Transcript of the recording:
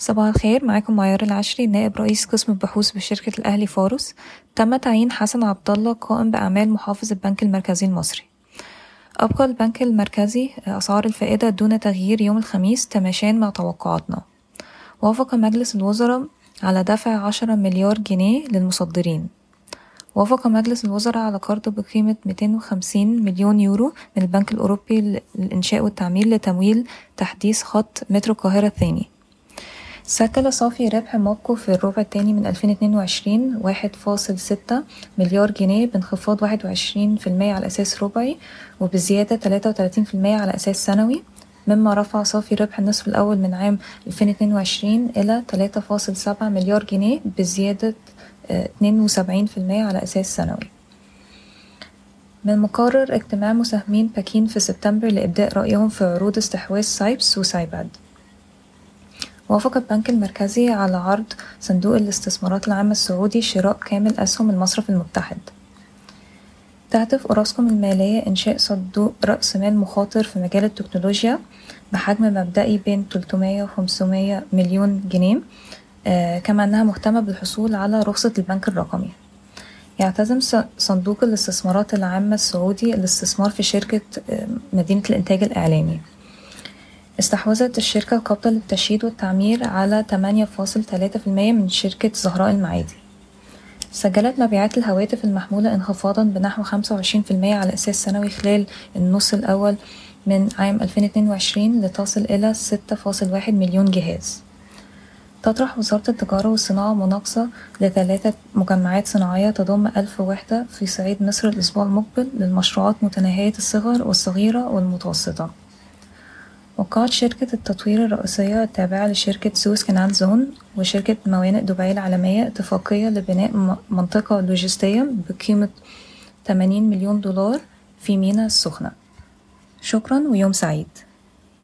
صباح الخير معاكم معيار العشري نائب رئيس قسم البحوث بشركة الأهلي فارس تم تعيين حسن عبد الله قائم بأعمال محافظ البنك المركزي المصري. أبقى البنك المركزي أسعار الفائدة دون تغيير يوم الخميس تماشيا مع توقعاتنا. وافق مجلس الوزراء على دفع عشرة مليار جنيه للمصدرين. وافق مجلس الوزراء على قرض بقيمة 250 مليون يورو من البنك الأوروبي للإنشاء والتعمير لتمويل تحديث خط مترو القاهرة الثاني. سجل صافي ربح مابكو في الربع الثاني من 2022 واحد فاصل ستة مليار جنيه بانخفاض واحد وعشرين في المية على أساس ربعي وبزيادة تلاتة وتلاتين في المية على أساس سنوي مما رفع صافي ربح النصف الأول من عام 2022 إلى تلاتة فاصل سبعة مليار جنيه بزيادة اتنين وسبعين في المية على أساس سنوي. من المقرر اجتماع مساهمين باكين في سبتمبر لإبداء رأيهم في عروض استحواذ سايبس وسايباد. وافق البنك المركزي على عرض صندوق الاستثمارات العامة السعودي شراء كامل أسهم المصرف المتحد. تهدف أوراسكوم المالية إنشاء صندوق رأس مال مخاطر في مجال التكنولوجيا بحجم مبدئي بين 300 و 500 مليون جنيه آه كما أنها مهتمة بالحصول على رخصة البنك الرقمي. يعتزم صندوق الاستثمارات العامة السعودي الاستثمار في شركة مدينة الإنتاج الإعلامي. استحوذت الشركة القابضة للتشييد والتعمير على 8.3% من شركة زهراء المعادي. سجلت مبيعات الهواتف المحمولة انخفاضا بنحو 25% على أساس سنوي خلال النص الأول من عام 2022 لتصل إلى 6.1 مليون جهاز. تطرح وزارة التجارة والصناعة مناقصة لثلاثة مجمعات صناعية تضم ألف وحدة في صعيد مصر الأسبوع المقبل للمشروعات متناهية الصغر والصغيرة والمتوسطة. وقعت شركة التطوير الرئيسية التابعة لشركة سويس كانال زون وشركة موانئ دبي العالمية اتفاقية لبناء منطقة لوجستية بقيمة 80 مليون دولار في ميناء السخنة. شكرا ويوم سعيد.